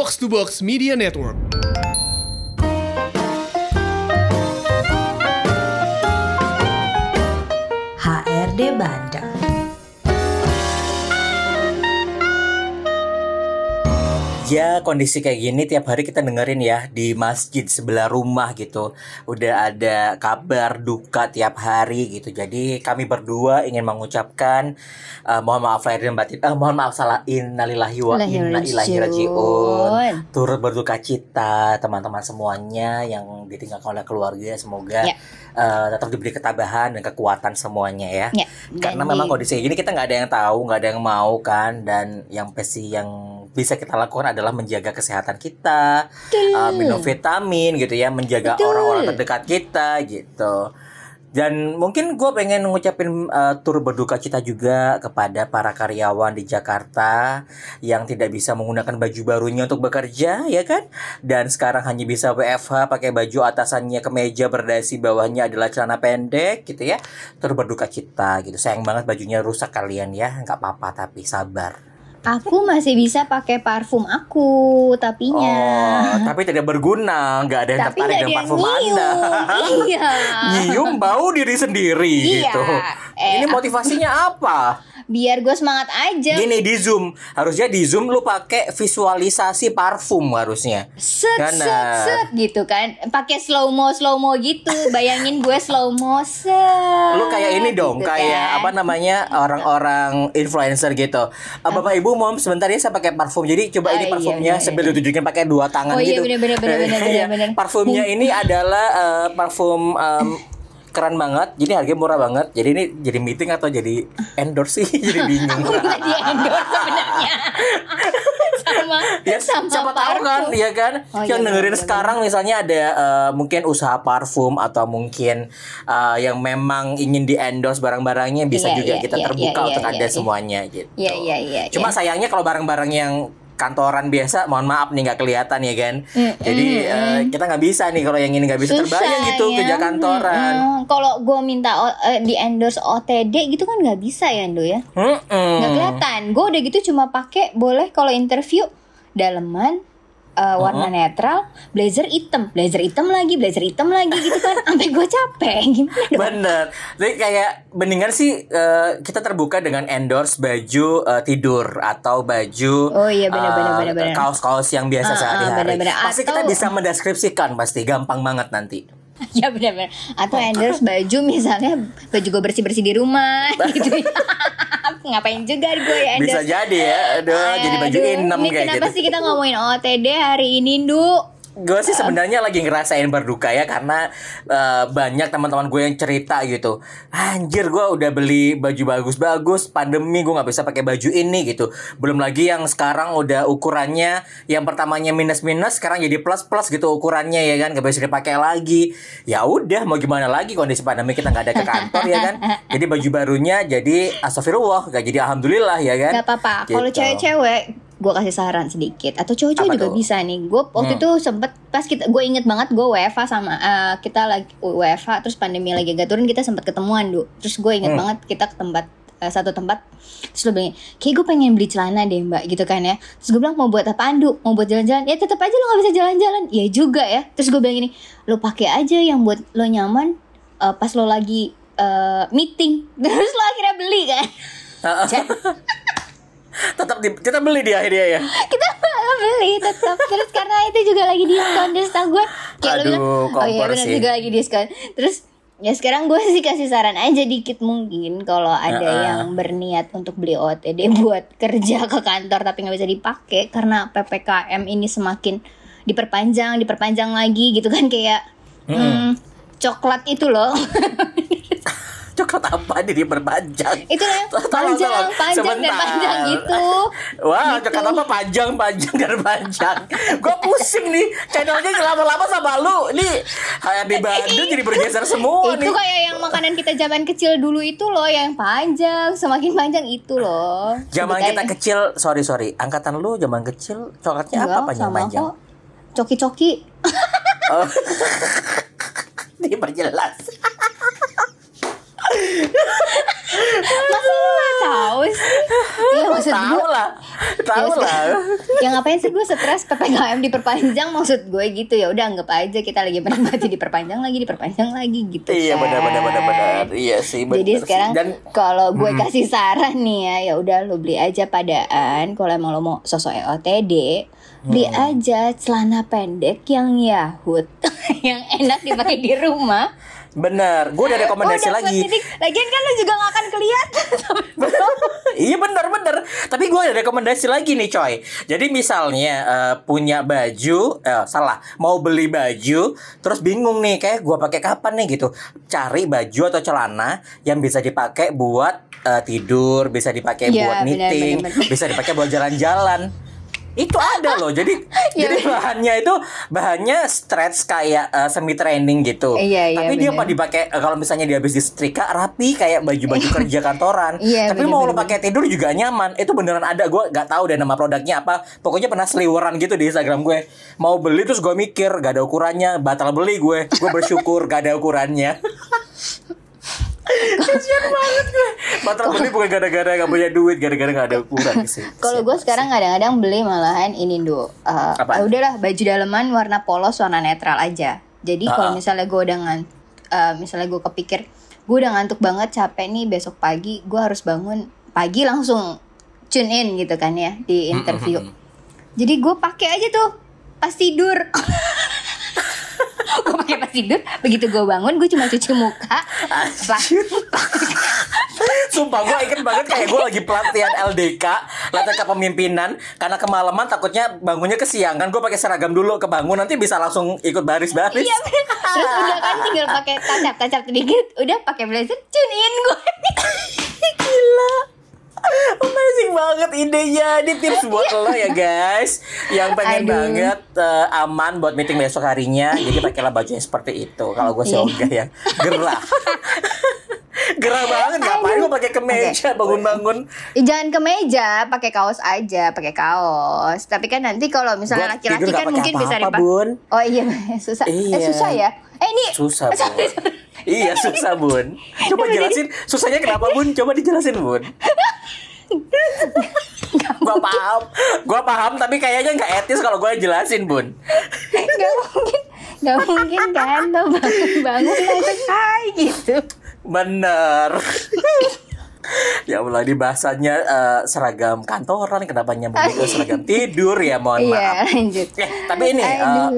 Box to Box Media Network. HRD Bandung. Ya kondisi kayak gini tiap hari kita dengerin ya di masjid sebelah rumah gitu. Udah ada kabar duka tiap hari gitu. Jadi kami berdua ingin mengucapkan uh, Mohon maaf lahir dan batin uh, Mohon maaf salah Innalillahi wa inna ilaihi rajiun. Turut berduka cita teman-teman semuanya Yang ditinggalkan oleh keluarga. Semoga Ya. uh, tetap diberi ketabahan dan kekuatan semuanya ya. Ya, karena memang di- kondisi kayak gini kita nggak ada yang tahu nggak ada yang mau kan. Dan yang pasti yang bisa kita lakukan adalah menjaga kesehatan kita uh, minum vitamin gitu ya menjaga orang-orang terdekat kita gitu. Dan mungkin gue pengen ngucapin uh, turut berduka cita juga kepada para karyawan di Jakarta yang tidak bisa menggunakan baju barunya untuk bekerja ya kan? Dan sekarang hanya bisa WFH pakai baju atasannya kemeja berdasi bawahnya adalah celana pendek gitu ya. Turut berduka cita gitu. Sayang banget bajunya rusak kalian ya. Nggak apa-apa tapi sabar Aku masih bisa pakai parfum aku, tapinya. oh tapi tidak berguna nggak ada yang Tapi tertarik dengan parfum nyium. anda Iya. nyium bau diri sendiri Iya. gitu Eh, ini motivasinya apa Biar gue semangat aja. Gini di zoom harusnya di zoom lu pakai visualisasi parfum harusnya. Set set Benar. set gitu kan. Pakai slow mo slow mo gitu. Bayangin gue slow mo set. Lu kayak ini dong, gitu kayak kan. apa namanya orang-orang influencer gitu. Ah, Bapak Ibu mom sebentar ya saya pakai parfum. Jadi coba Ah, ini iya, parfumnya iya, sambil ditunjukin pakai dua tangan Oh, iya, gitu. bener, bener, bener, bener, bener, Iya. bener. Parfumnya ini adalah eh, parfum em, keren banget. Jadi harganya murah banget. Jadi ini jadi meeting atau jadi endorse sih? jadi bingung. Aku minta di endorse sebenarnya. Sama ya sama siapa tahu kan ya kan Oh, yang iya, dengerin bener, sekarang misalnya ada eh, mungkin usaha parfum atau mungkin eh, yang memang ingin di endorse barang-barangnya bisa Iya, juga iya, kita iya, terbuka iya, untuk iya, anda iya. semuanya gitu Iya iya iya. cuma iya. sayangnya kalau barang-barang yang kantoran biasa mohon maaf nih nggak kelihatan ya kan Mm, jadi eh, kita nggak bisa nih kalau yang ini nggak bisa Susah, terbayang gitu ya. kerja kantoran Mm-mm. Kalau gue minta o- eh, di endorse OTD gitu kan nggak bisa ya Ndo ya. Nggak kelihatan. Gue udah gitu cuma pakai boleh kalau interview daleman eh, warna netral, blazer hitam, blazer hitam lagi, blazer hitam lagi gitu kan. Sampai gue capek. Gimana dong? Bener. Jadi kayak mendingan sih eh, kita terbuka dengan endorse baju eh, tidur atau baju Oh iya, bener, eh, bener, bener, bener. kaos-kaos yang biasa ah, sehari-hari. bener, bener. Pasti kita Atau- bisa mendeskripsikan pasti gampang banget nanti. ya benar-benar. Atau endorse baju misalnya baju gue bersih-bersih di rumah gitu. Ngapain juga gue ya endorse. Bisa jadi ya. Aduh, jadi baju Aduh, inem ini kayak kenapa gitu. sih kita ngomongin OTD hari ini, Ndu? Gue sih sebenarnya lagi ngerasain berduka ya karena eh, banyak teman-teman gue yang cerita gitu. Anjir gue udah beli baju bagus-bagus, pandemi gue nggak bisa pakai baju ini gitu. Belum lagi yang sekarang udah ukurannya yang pertamanya minus-minus sekarang jadi plus-plus gitu ukurannya ya kan, gak bisa dipakai lagi. Ya udah mau gimana lagi kondisi pandemi kita nggak ada ke kantor ya kan. Jadi baju barunya jadi astagfirullah, gak jadi alhamdulillah ya kan. Gak apa-apa. Kalau Gitu. cewek-cewek, gue kasih saran sedikit. Atau cowok-cowok Apa juga tuh? bisa nih. Gue waktu Hmm. itu sempet pas kita, gue inget banget gue WFA sama eh, kita lagi WFA terus pandemi lagi gak turun kita sempet ketemuan du. Terus gue inget Hmm. banget kita ke tempat eh, satu tempat terus lo bilang kayak gue pengen beli celana deh mbak gitu kan ya terus gue bilang mau buat apaan du mau buat jalan-jalan ya tetap aja lo gak bisa jalan-jalan ya juga ya terus gue bilang gini lo pakai aja yang buat lo nyaman eh, pas lo lagi eh, meeting terus lo akhirnya beli kan Tetap di, kita beli di akhirnya ya. kita beli tetap terus karena itu juga lagi diskon terus tau gue kayak lo Aduh, bilang oh iya benar sih." juga lagi diskon terus ya sekarang gue sih kasih saran aja dikit mungkin kalau ada Heeh. yang berniat untuk beli OTD buat kerja ke kantor tapi nggak bisa dipakai karena ppkm ini semakin diperpanjang diperpanjang lagi gitu kan kayak hmm, coklat itu loh Coklat apa nih diperpanjang? itu Tolong, panjang tolong. panjang dan Sebentar. panjang gitu Wah, Gitu. coklat apa panjang, panjang dan panjang. Gue pusing nih. Channelnya lama-lama sama lu. Nih, HRD Bandung jadi bergeser semua itu nih. kayak yang makanan kita zaman kecil dulu itu loh yang panjang semakin panjang itu loh Zaman Sebut kita kecil, sorry sorry, angkatan lu zaman kecil coklatnya Enggak, apa panjang sama panjang? kok. coki-coki Oh. Diperjelas. Masa lu gak tahu sih? Iya maksud Tahu gue lah. Tahu Ya, lah. Ya ngapain sih gue stres PPKM diperpanjang Maksud gue gitu ya udah anggap aja kita lagi menikmati diperpanjang lagi Diperpanjang lagi gitu Iya kan. benar benar benar benar. Iya sih benar. Jadi sekarang dan kalau gue kasih saran nih ya, ya udah lo beli aja padaan. Kalau emang lo mau sosok EOTD, beli Hmm. aja celana pendek yang Yahut, yang enak dipakai di rumah. Benar. Gue ada rekomendasi Udah, lagi. titik. Lagian kan lo juga gak akan kelihatan. iya benar benar. Tapi gue ada rekomendasi lagi nih coy. Jadi misalnya eh, punya baju, eh, salah, mau beli baju, terus bingung nih kayak gue pakai kapan nih gitu. Cari baju atau celana yang bisa dipakai buat eh, tidur, bisa dipakai Iya, buat meeting, benar, benar. bisa dipakai buat jalan-jalan. Itu ada loh. Jadi Iya, jadi bahannya itu bahannya stretch kayak eh, semi training gitu. Iya, iya, Tapi dia benar. apa dipakai eh, kalau misalnya dia habis disetrika rapi kayak baju-baju kerja kantoran. Iya, Tapi mau lo pakai tidur juga nyaman. Itu beneran ada. Gue gak tahu deh nama produknya apa. Pokoknya pernah seliweran gitu di Instagram gue. Mau beli terus gue mikir gak ada ukurannya. Batal beli gue. Gue bersyukur gak ada ukurannya. Kasian banget gue. Batal beli bukan gara-gara gak punya duit, gara-gara gak ada ukuran sih. Kalau gue sekarang kadang-kadang beli malahan ini do. Uh, Apaan? ah, udahlah baju dalaman warna polos warna netral aja. Jadi kalau Ah. misalnya gue udah ngan, uh, misalnya gue kepikir gue udah ngantuk banget capek nih besok pagi gue harus bangun pagi langsung tune in gitu kan ya di interview. Jadi gue pakai aja tuh pas tidur. gue pakai pas tidur? Begitu gue bangun gue cuma cuci muka. Sumpah gue inget banget kayak gue lagi pelatihan LDK Latihan kepemimpinan. Karena kemalaman takutnya bangunnya kesiangan. Gue pakai seragam dulu kebangun Nanti bisa langsung ikut baris-baris. Iya. Terus udah kan tinggal pakai tacap-tacap sedikit, udah pakai blazer tune in gue. Amazing banget idenya Ini tips buat lo ya guys Yang pengen Aduh. banget eh, aman buat meeting besok harinya Jadi pakailah baju yang seperti itu Kalau gue sih Iya. ogah ya Gerah Gerah banget Ngapain gue pakai kemeja bangun-bangun Eh, Jangan ke meja, pakai kaos aja, pakai kaos. Tapi kan nanti kalau misalnya laki-laki kan mungkin bisa apa-apa, dipakai. Bun. Oh iya, susah. Eh Iya. susah ya. Eh ini Susah Iya susah bun. Coba jelasin. Susahnya kenapa bun? Coba dijelasin bun. Gua paham. Gua paham Tapi kayaknya nggak etis Kalau gue jelasin bun. Nggak mungkin, nggak mungkin kan? Tuh bangun-bangun langsung hai gitu. Bener. Ya Allah ini bahasanya eh, seragam kantoran. Kenapa nyambung ke seragam tidur? Ya Mohon maaf. Iya lanjut. Ya, tapi ini eh, Aduh.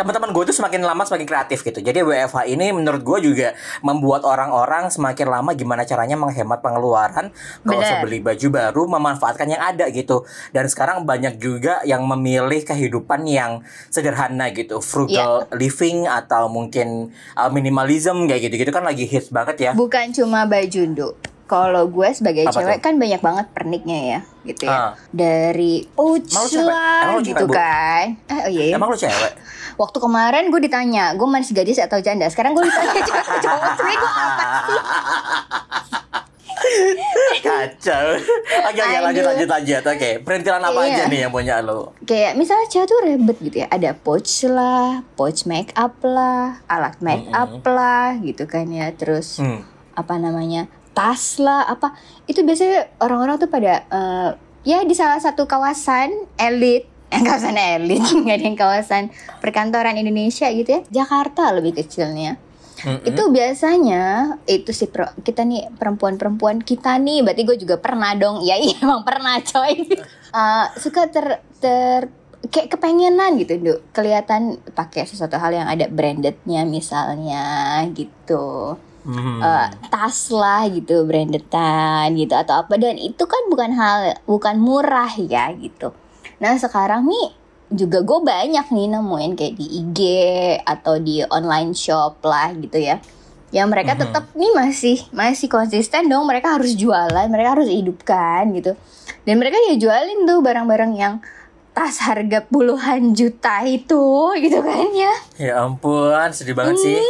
Teman-teman gue tuh semakin lama semakin kreatif gitu. Jadi WFH ini menurut gue juga membuat orang-orang semakin lama gimana caranya menghemat pengeluaran kalau beli baju baru memanfaatkan yang ada gitu. Dan sekarang banyak juga yang memilih kehidupan yang sederhana gitu, frugal Iya. living atau mungkin uh, minimalism kayak gitu-gitu kan lagi hits banget ya. Bukan cuma baju, Nduk. Kalau gue sebagai Apa cewek tuh? kan banyak banget perniknya ya, gitu ya. Ah. Dari cewek? Lah lu gitu cewek, Bu? kan. Eh, oh iya ya. Emang lu cewek? Waktu kemarin gue ditanya, gue masih gadis atau janda. Sekarang gue ditanya cewek cowok. Sebenernya gue apa sih? Kacau. Oke oke lanjut Aduh. lanjut lanjut. Oke, perintilan apa Iya. aja nih yang punya lo? Kayak misalnya cewek tuh ribet gitu ya. Ada pouch lah, pouch make up lah, alat make up lah gitu kan ya. Terus Hmm. apa namanya tas lah apa. Itu biasanya orang-orang tuh pada eh, ya di salah satu kawasan elit yang kawasan elit nggak ada yang kawasan perkantoran Indonesia gitu ya Jakarta lebih kecilnya. Mm-mm. itu biasanya itu sih pro- kita nih perempuan-perempuan kita nih berarti gue juga pernah dong. Ya iya emang pernah coy. Eh, suka ter ter kayak kepengenan gitu Duk. kelihatan pakai sesuatu hal yang ada brandednya misalnya gitu Hmm. eh, tas lah gitu brandedan gitu atau apa. Dan itu kan bukan hal bukan murah ya gitu. Nah sekarang nih juga gue banyak nih nemuin kayak di IG atau di online shop lah gitu ya. Yang mereka Mhm. tetap nih masih masih konsisten dong. Mereka harus jualan mereka harus hidupkan gitu. Dan mereka ya jualin tuh barang-barang yang tas harga puluhan juta itu gitu kan ya. Ya ampun, sedih banget sih.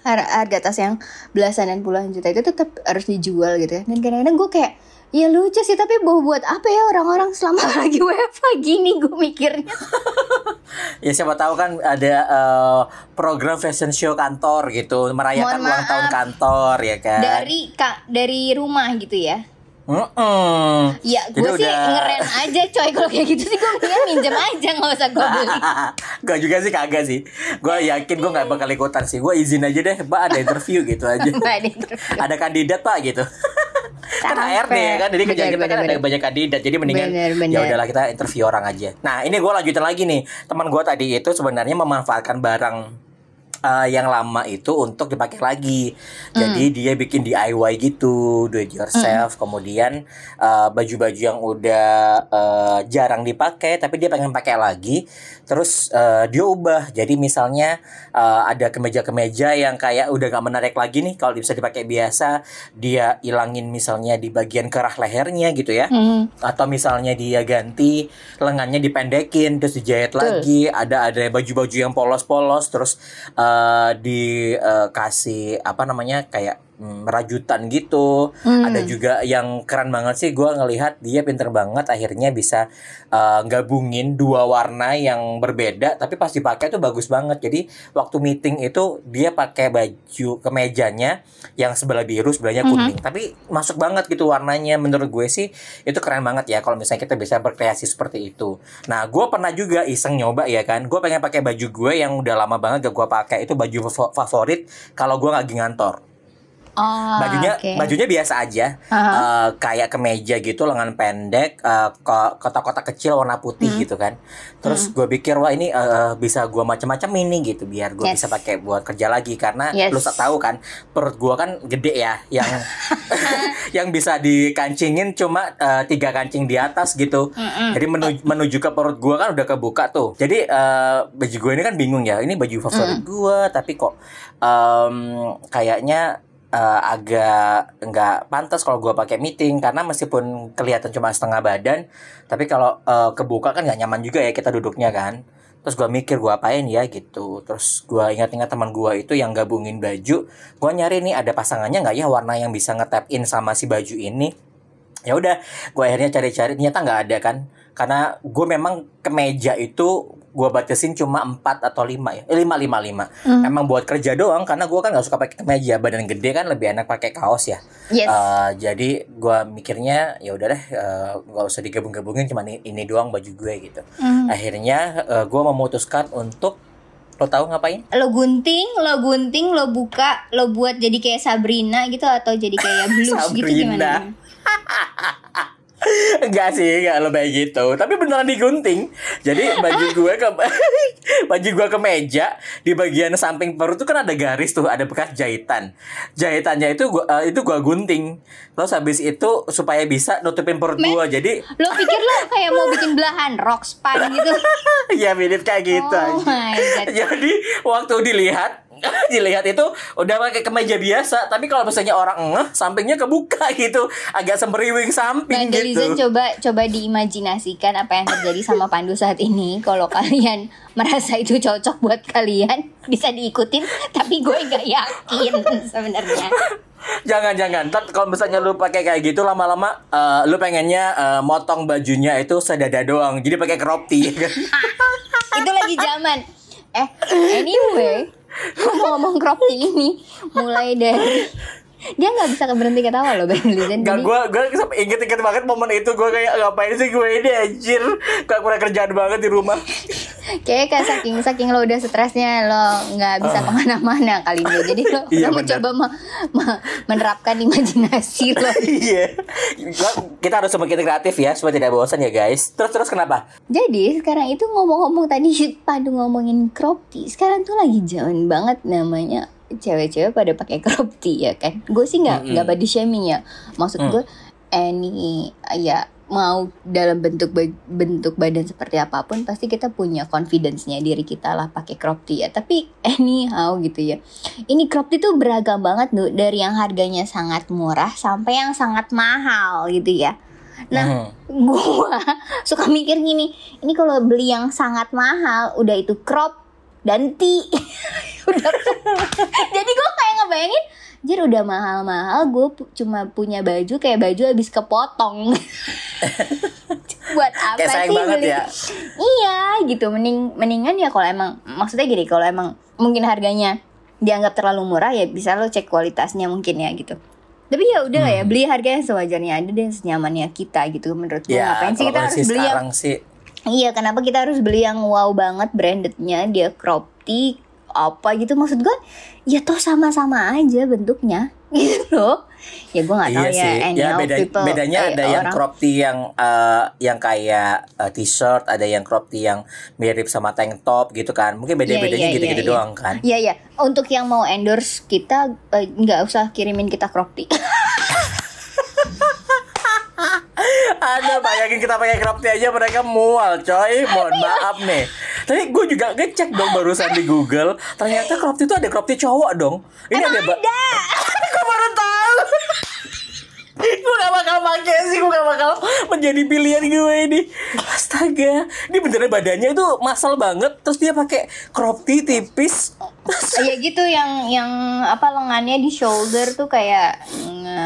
Har- harga tas yang belasan dan puluhan juta itu tetap harus dijual gitu ya. Dan kadang-kadang gue kayak ya lucu sih tapi mau buat apa ya orang-orang selama lagi WFH gini gue mikirnya. Ya siapa tahu kan ada eh, program fashion show kantor gitu merayakan ulang tahun kantor ya kan. Dari kak dari rumah gitu ya. Mm-mm. Ya Jadi gue sih udah- ngeren aja coy kalau kayak gitu sih gue mendingan minjem aja nggak usah gue beli. gue juga sih kagak sih. Gue yakin gue nggak bakal ikutan sih. Gue izin aja deh, Mbak ada interview gitu aja. Ada interview. ada kandidat Pak gitu. kan. HRD ya kan, jadi kerjaan kita kan bener, ada banyak kandidat, jadi mendingan ya udahlah kita interview orang aja. Nah ini gue lanjutin lagi nih, teman gue tadi itu sebenarnya memanfaatkan barang eh, yang lama itu untuk dipakai lagi. Jadi Hmm. dia bikin DIY gitu, do it yourself. Kemudian eh, baju-baju yang udah eh, jarang dipakai tapi dia pengen pakai lagi. Terus eh, dia ubah. Jadi misalnya eh, ada kemeja-kemeja yang kayak udah gak menarik lagi nih kalau bisa dipakai biasa, dia ilangin misalnya di bagian kerah lehernya gitu ya Hmm. atau misalnya dia ganti lengannya dipendekin terus dijahit Betul. lagi ada ada baju-baju yang polos-polos terus eh, dikasih apa namanya kayak mm, rajutan gitu. Hmm. ada juga yang keren banget sih gua ngelihat dia pinter banget akhirnya bisa eh, gabungin dua warna yang berbeda tapi pas dipakai tuh bagus banget. Jadi waktu meeting itu dia pakai baju kemejanya yang sebelah biru sebelahnya Mhm. kuning. Tapi masuk banget gitu warnanya menurut gue sih itu keren banget ya kalau misalnya kita bisa berkreasi seperti itu. Nah gue pernah juga iseng nyoba ya kan gue pengen pakai baju gue yang udah lama banget gak gue pakai itu baju favo- favorit kalau gue lagi ngantor Oh, bajunya oke. bajunya biasa aja Aha. Eh, kayak kemeja gitu lengan pendek ko- kotak-kotak kecil warna putih Hmm. gitu kan terus gue pikir wah ini eh, bisa gue macam-macam ini gitu biar gue Yes. bisa pakai buat kerja lagi karena Yes. lu tak tahu kan perut gue kan gede ya yang yang bisa dikancingin cuma eh, tiga kancing di atas gitu Mm-mm. jadi menuju, menuju ke perut gue kan udah kebuka tuh jadi eh, baju gue ini kan bingung ya ini baju favorit gue tapi kok em, kayaknya eh, agak nggak pantas kalau gue pakai meeting karena meskipun kelihatan cuma setengah badan tapi kalau eh, kebuka kan nggak nyaman juga ya kita duduknya kan. Terus gue mikir gue apain ya gitu. Terus gue ingat-ingat teman gue itu yang gabungin baju gue nyari nih ada pasangannya nggak ya warna yang bisa nge-tap in sama si baju ini. Ya udah gue akhirnya cari-cari ternyata nggak ada kan. Karena gue memang kemeja itu gue batasin cuma 4 atau 5 ya. Eh, 5 5 5 emang buat kerja doang karena gue kan nggak suka pakai kemeja badan gede kan lebih enak pakai kaos ya. Yes. Eh, jadi gue mikirnya ya udah deh eh, nggak usah digabung-gabungin cuma ini, ini doang baju gue gitu. Hmm. akhirnya gue memutuskan untuk lo tahu ngapain? Lo gunting, lo gunting, lo buka, lo buat jadi kayak Sabrina gitu atau jadi kayak blues gitu gimana? Enggak sih, enggak lebih gitu. Tapi beneran digunting. Jadi baju gue ke baju gue ke meja di bagian samping perut tuh kan ada garis tuh, ada bekas jahitan. Jahitannya itu gua eh, itu gua gunting. Terus habis itu supaya bisa nutupin perut gua. Jadi Lo pikir lo kayak mau bikin belahan rock span gitu? ya mirip kayak gitu oh aja. my god. Jadi waktu dilihat dilihat itu udah pakai kemeja biasa tapi kalau misalnya orang ngeh sampingnya kebuka gitu agak sembriwing samping Mandelizen gitu coba coba diimajinasikan apa yang terjadi sama Pandu saat ini. Kalau kalian merasa itu cocok buat kalian, bisa diikutin. Tapi gue nggak yakin sebenarnya. Jangan jangan. Ntar kalau misalnya lu pakai kayak gitu lama-lama eh, lu pengennya eh, motong bajunya itu sedada doang. Jadi pakai crop tee. ya kan? itu lagi zaman. Eh, anyway, ngomong-ngomong crop ini, mulai dari dia nggak bisa berhenti ketawa loh Mandelizen. Gak Jadi- gue gue inget-inget banget momen itu gue kayak ngapain sih gue ini anjir kayak kurang kerjaan banget di rumah. Kayaknya kan saking saking lo udah stresnya lo nggak bisa ke mana-mana kali ini. Jadi lo. Iya, lo mencoba me- me- menerapkan imajinasi lo. Iya. Kita harus semakin kreatif ya supaya tidak bosan ya guys. Terus terus kenapa? Jadi sekarang itu ngomong-ngomong tadi Pandu ngomongin crop tee. Sekarang tuh lagi zaman banget namanya cewek-cewek pada pakai crop tee ya kan. Gue sih nggak nggak body shaming ya. Maksud Mm. gue any ya mau dalam bentuk bentuk badan seperti apa pun pasti kita punya confidence-nya diri kita lah pakai crop tee ya. Tapi anyhow gitu ya. Ini crop tee tuh beragam banget tuh dari yang harganya sangat murah sampai yang sangat mahal gitu ya. Nah, Hmm. gua suka mikir gini, ini kalau beli yang sangat mahal, udah itu crop dan tee. udah. Jadi gua kayak ngebayangin Anjir udah mahal-mahal gue pu- cuma punya baju kayak baju habis kepotong. Buat apa Kayak sih banget beli? ya. Iya gitu mending mendingan ya kalau emang maksudnya gini kalau emang mungkin harganya dianggap terlalu murah ya bisa lo cek kualitasnya mungkin ya gitu. Tapi ya udah ya Hmm. beli harga yang sewajarnya ada dan senyamannya kita gitu menurut gue Ya, ngapain sih kita harus beli yang sih Iya, kenapa kita harus beli yang wow banget brandednya dia crop tee apa gitu maksud gue ya toh sama-sama aja bentuknya gitu loh ya gue nggak tahu iya ya sih. Ya beda, people bedanya eh, ada yang orang. crop tee yang eh, yang kayak eh, t-shirt, ada yang crop tee yang mirip sama tank top gitu kan. Mungkin beda-bedanya Iya, iya, gitu-gitu iya, iya. doang kan. Iya iya untuk yang mau endorse kita eh, nggak usah kirimin kita crop tee Ada bayangin kita pakai crop tee aja mereka mual coy Mohon maaf nih Tapi gue juga ngecek dong barusan di Google. Ternyata crop tee itu ada crop tee cowok dong. Ini ada ba- Gue baru tahu Gue gak bakal pakai sih Gue gak bakal menjadi pilihan gue ini Astaga Ini beneran badannya itu masal banget Terus dia pakai crop tee tipis Iya gitu yang yang apa lengannya di shoulder tuh kayak nge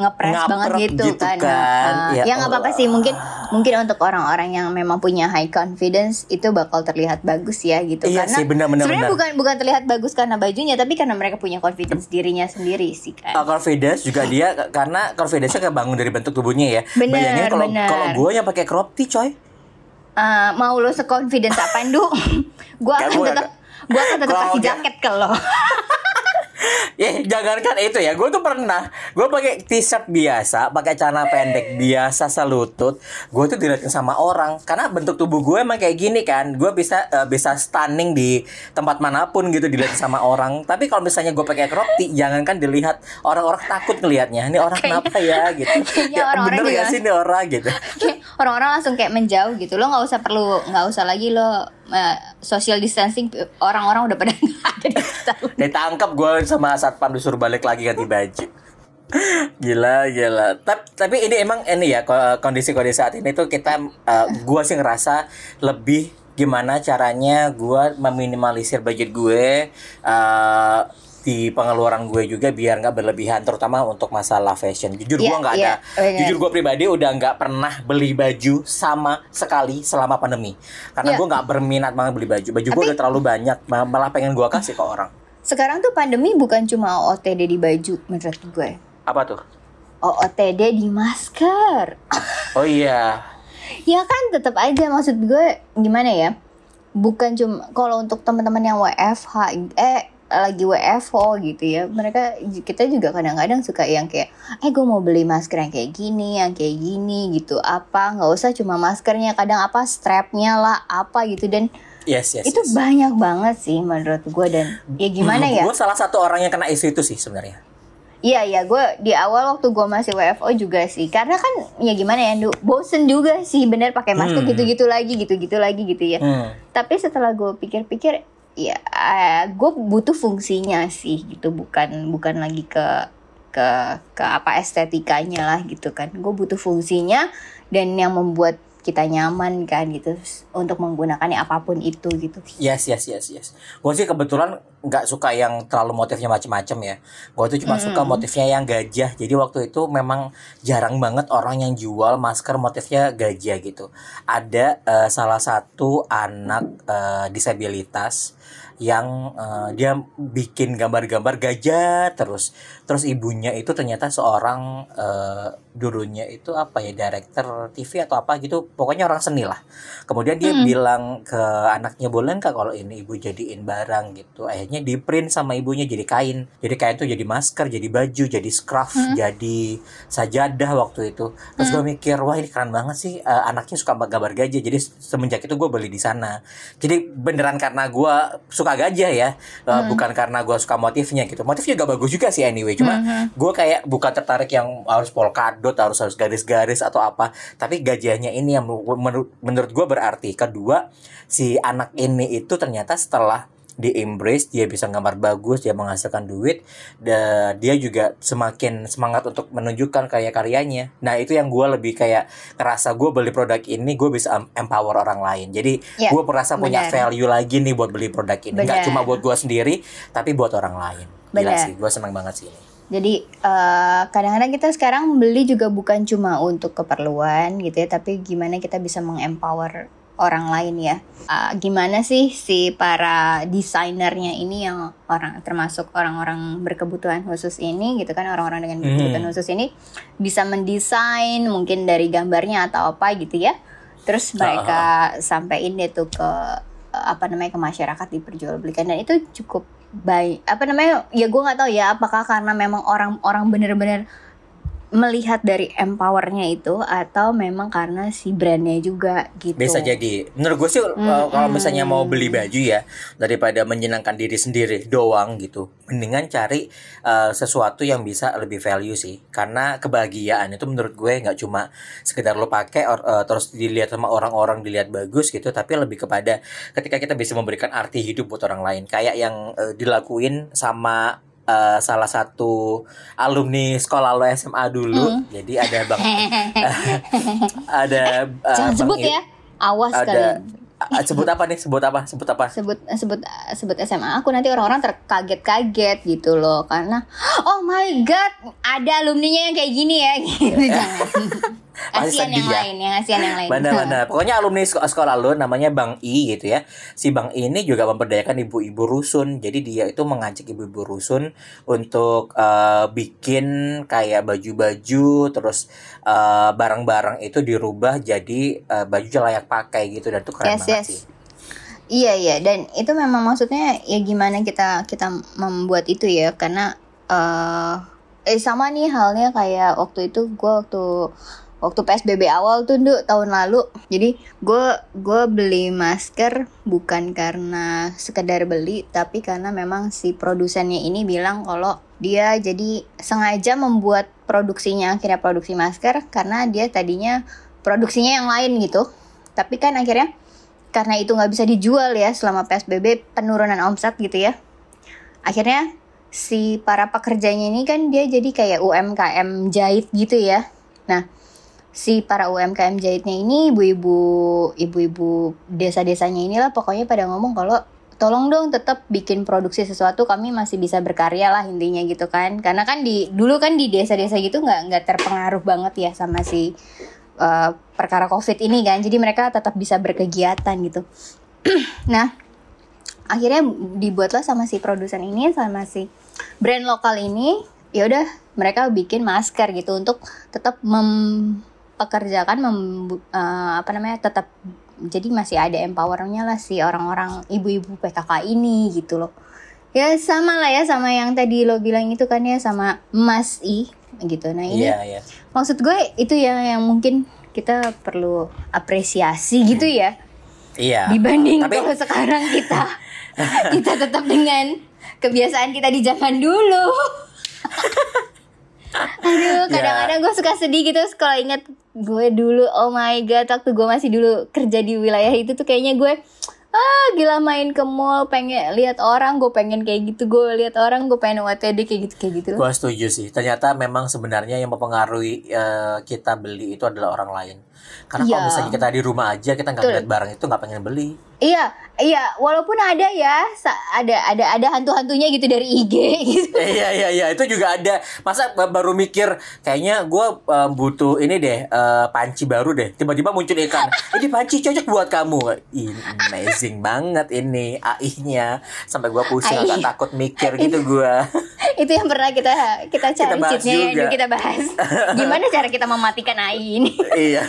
ngepres banget gitu, gitu kan. kan. Nah, Ya ya nggak apa-apa sih mungkin mungkin untuk orang-orang yang memang punya high confidence itu bakal terlihat bagus ya gitu Iya karena sih, benar, benar, sebenarnya benar. bukan bukan terlihat bagus karena bajunya tapi karena mereka punya confidence dirinya sendiri sih kan. Uh, confidence juga dia karena confidence nya kebangun dari bentuk tubuhnya ya. Bener, Bayangin kalau kalau gue yang pakai crop tee coy. Eh, mau lo seconfidence apa Du? gua Ya, akan tetap gua akan tetap kasih jaket ke lo. Ya jangankan itu ya, gue tuh pernah gue pakai t-shirt biasa, pakai celana pendek biasa selutut, gue tuh dilihatin sama orang karena bentuk tubuh gue emang kayak gini kan, gue bisa eh, bisa stunning di tempat mana pun gitu dilihatin sama orang. Tapi kalau misalnya gue pakai crop tee, jangankan dilihat orang-orang takut ngelihatnya, ini orang Kayaknya- kenapa ya gitu. Ya, orang-orang bener juga- gak sih ini orang gitu. Orang-orang langsung kayak menjauh gitu lo nggak usah perlu nggak usah lagi lo eh, social distancing orang-orang udah pada ada di Ditangkap gue sama satpam disuruh balik lagi ganti baju. Gila, gila. Tapi, tapi ini emang ini ya ko- kondisi-kondisi saat ini tuh kita uh, gua sih ngerasa lebih gimana caranya gua meminimalisir budget gue uh, di pengeluaran gue juga biar nggak berlebihan terutama untuk masalah fashion. Jujur Iya, gua nggak iya, ada. benar. Jujur gue pribadi udah nggak pernah beli baju sama sekali selama pandemi. Karena Iya. gua nggak berminat banget beli baju. Baju gue udah terlalu banyak, ma- malah pengen gua kasih ke orang. sekarang tuh pandemi bukan cuma OTD di baju menurut gue Apa tuh? OOTD di masker Oh iya. ya kan tetap aja maksud gue gimana ya bukan cuma kalau untuk teman-teman yang WFH eh lagi WFO gitu ya mereka kita juga kadang-kadang suka yang kayak eh gue mau beli masker yang kayak gini yang kayak gini gitu apa nggak usah cuma maskernya kadang apa strapnya lah apa gitu dan Yes, yes. itu yes. banyak banget sih menurut gue dan ya gimana ya Gue salah satu orang yang kena isu itu sih sebenarnya. Iya iya gue di awal waktu gue masih WFO juga sih karena kan ya gimana ya Du, bosen juga sih bener pakai masker Hmm. gitu-gitu lagi gitu-gitu lagi gitu ya. Hmm. Tapi setelah gue pikir-pikir ya gue butuh fungsinya sih gitu bukan bukan lagi ke ke ke apa estetikanya lah gitu kan. Gue butuh fungsinya dan yang membuat kita nyaman kan gitu untuk menggunakannya apa pun itu gitu. Yes, yes, yes, yes. Gue sih kebetulan nggak suka yang terlalu motifnya macem-macem ya. Gue tuh cuma suka motifnya yang gajah. Jadi waktu itu memang jarang banget orang yang jual masker motifnya gajah gitu. Ada eh, salah satu anak eh, disabilitas yang eh, dia bikin gambar-gambar gajah terus terus ibunya itu ternyata seorang eh, dulunya itu apa ya director TV atau apa gitu pokoknya orang seni lah. Kemudian dia bilang ke anaknya boleh nggak kalau ini ibu jadiin barang? gitu. Akhirnya di print sama ibunya jadi kain. Jadi kain tuh jadi masker jadi baju jadi scarf jadi sajadah waktu itu. Terus gue mikir wah ini keren banget sih Eh, anaknya suka gambar gajah. Jadi semenjak itu gue beli di sana. Jadi beneran karena gue suka gajah ya Eh, bukan karena gue suka motifnya gitu. Motifnya juga bagus juga sih anyway cuma gue kayak bukan tertarik yang harus polkadot harus harus garis-garis atau apa. Tapi gajahnya ini yang menurut menurut gue berarti. Kedua si anak ini itu ternyata setelah di embrace dia bisa gambar bagus dia menghasilkan duit dan dia juga semakin semangat untuk menunjukkan karya-karyanya nah itu yang gue lebih kayak ngerasa gue beli produk ini gue bisa em- empower orang lain. Jadi Ya, gue merasa punya value lagi nih buat beli produk ini. Nggak Benar. cuma buat gue sendiri tapi buat orang lain Gila Benar. sih, gue senang banget sih ini. Jadi eh, kadang-kadang kita sekarang beli juga bukan cuma untuk keperluan gitu ya, tapi gimana kita bisa mengempower orang lain ya. Ah, gimana sih si para desainernya ini yang orang termasuk orang-orang berkebutuhan khusus ini gitu kan orang-orang dengan kebutuhan khusus ini bisa mendesain mungkin dari gambarnya atau apa gitu ya. Terus mereka sampaiin itu ke eh, apa namanya ke masyarakat diperjualbelikan dan itu cukup baik apa namanya ya gue nggak tahu ya apakah karena memang orang-orang bener-bener melihat dari empowernya itu atau memang karena si brandnya juga gitu Bisa jadi. Menurut gue sih uh, kalau misalnya mau beli baju ya daripada menyenangkan diri sendiri doang gitu, mendingan cari uh, sesuatu yang bisa lebih value sih. Karena kebahagiaan itu menurut gue nggak cuma sekedar lo pakai or- uh, terus dilihat sama orang-orang dilihat bagus gitu, tapi lebih kepada ketika kita bisa memberikan arti hidup buat orang lain. Kayak yang uh, dilakuin sama uh, salah satu alumni sekolah lo SMA dulu. Jadi ada Bang ada uh, jangan Bang sebut ya awas ada kalian sebut apa nih? Sebut apa? Sebut apa? sebut sebut sebut SMA aku nanti orang-orang terkaget-kaget gitu loh karena oh my god ada alumninya yang kayak gini ya gitu jangan Pasti yang sedih ya. lain yang kasihan yang lain Benar-benar. Pokoknya alumni sekolah, sekolah lo namanya Bang I gitu ya. Si Bang I ini juga memberdayakan ibu-ibu rusun. Jadi dia itu mengajak ibu-ibu rusun untuk eh, bikin kayak baju-baju terus eh, barang-barang itu dirubah jadi eh, baju yang layak pakai gitu dan itu keren yes banget yes sih. Iya iya dan itu memang maksudnya ya gimana kita kita membuat itu ya karena eh eh sama nih halnya kayak waktu itu gue waktu waktu PSBB awal tuh Nduk, tahun lalu. Jadi gue gue beli masker bukan karena sekedar beli tapi karena memang si produsennya ini bilang kalau dia jadi sengaja membuat produksinya akhirnya produksi masker karena dia tadinya produksinya yang lain gitu. Tapi kan akhirnya karena itu nggak bisa dijual ya selama PSBB penurunan omset gitu ya. Akhirnya si para pekerjanya ini kan dia jadi kayak UMKM jahit gitu ya. Nah si para UMKM jahitnya ini ibu-ibu ibu-ibu desa-desanya inilah pokoknya pada ngomong kalau tolong dong tetap bikin produksi sesuatu kami masih bisa berkarya lah intinya gitu kan. Karena kan di dulu kan di desa-desa gitu nggak nggak terpengaruh banget ya sama si uh, perkara covid ini kan. Jadi mereka tetap bisa berkegiatan gitu. Nah akhirnya dibuatlah sama si produsen ini sama si brand lokal ini ya udah mereka bikin masker gitu untuk tetap mempekerjakan mem, eh, apa namanya tetap jadi masih ada empowernya lah si orang-orang ibu-ibu PKK ini gitu loh. Ya sama lah ya sama yang tadi lo bilang itu kan ya sama Mas I gitu. Nah ini Iya, iya. maksud gue itu yang yang mungkin kita perlu apresiasi gitu ya. Iya. dibanding Tapi kalau sekarang kita kita tetap dengan kebiasaan kita di zaman dulu. Aduh kadang-kadang gue suka sedih gitu kalau inget gue dulu oh my god waktu gue masih dulu kerja di wilayah itu tuh kayaknya gue ah gila main ke mall pengen lihat orang gue pengen kayak gitu gue lihat orang gue pengen WTD kayak gitu kayak gitu. Gua setuju sih. Ternyata memang sebenarnya yang mempengaruhi eh, kita beli itu adalah orang lain. Karena kalau Iya. misalnya kita di rumah aja kita nggak lihat barang itu nggak pengen beli. Iya, iya, walaupun ada ya, ada ada ada hantu-hantunya gitu dari IG gitu. Iya iya iya itu juga ada. Masa ba- baru mikir kayaknya gua eh, butuh ini deh eh, panci baru deh. Tiba-tiba muncul ikan. Ini panci cocok buat kamu. Amazing banget ini AI-nya. Sampai gua pusing AI. agak takut mikir gitu gua. itu yang pernah kita kita cari bahas cheatnya yang juga. kita bahas. Gimana cara kita mematikan AI ini? iya.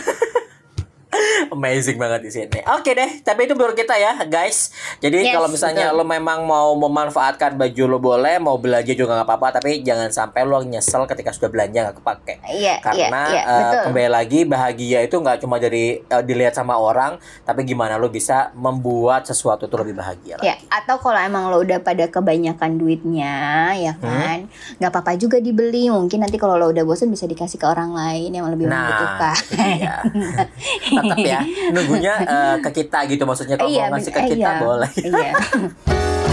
Amazing banget di sini. Oke deh, tapi itu menurut kita ya, guys. Jadi Yes, kalau misalnya betul. lo memang mau memanfaatkan baju lo boleh, mau belanja juga nggak apa-apa, tapi jangan sampai lo nyesel ketika sudah belanja nggak kepake. Iya, Karena iya, iya, eh, betul. kembali lagi bahagia itu nggak cuma dari eh, dilihat sama orang, tapi gimana lo bisa membuat sesuatu itu lebih bahagia. Ya, atau kalau emang lo udah pada kebanyakan duitnya, ya Hmm? kan, nggak apa-apa juga dibeli. Mungkin nanti kalau lo udah bosen bisa dikasih ke orang lain yang lebih Nah, membutuhkan. itu dia. tetap ya nunggunya eh, ke kita gitu maksudnya kalau Iya, mau ngasih ke kita iya. boleh. Iya.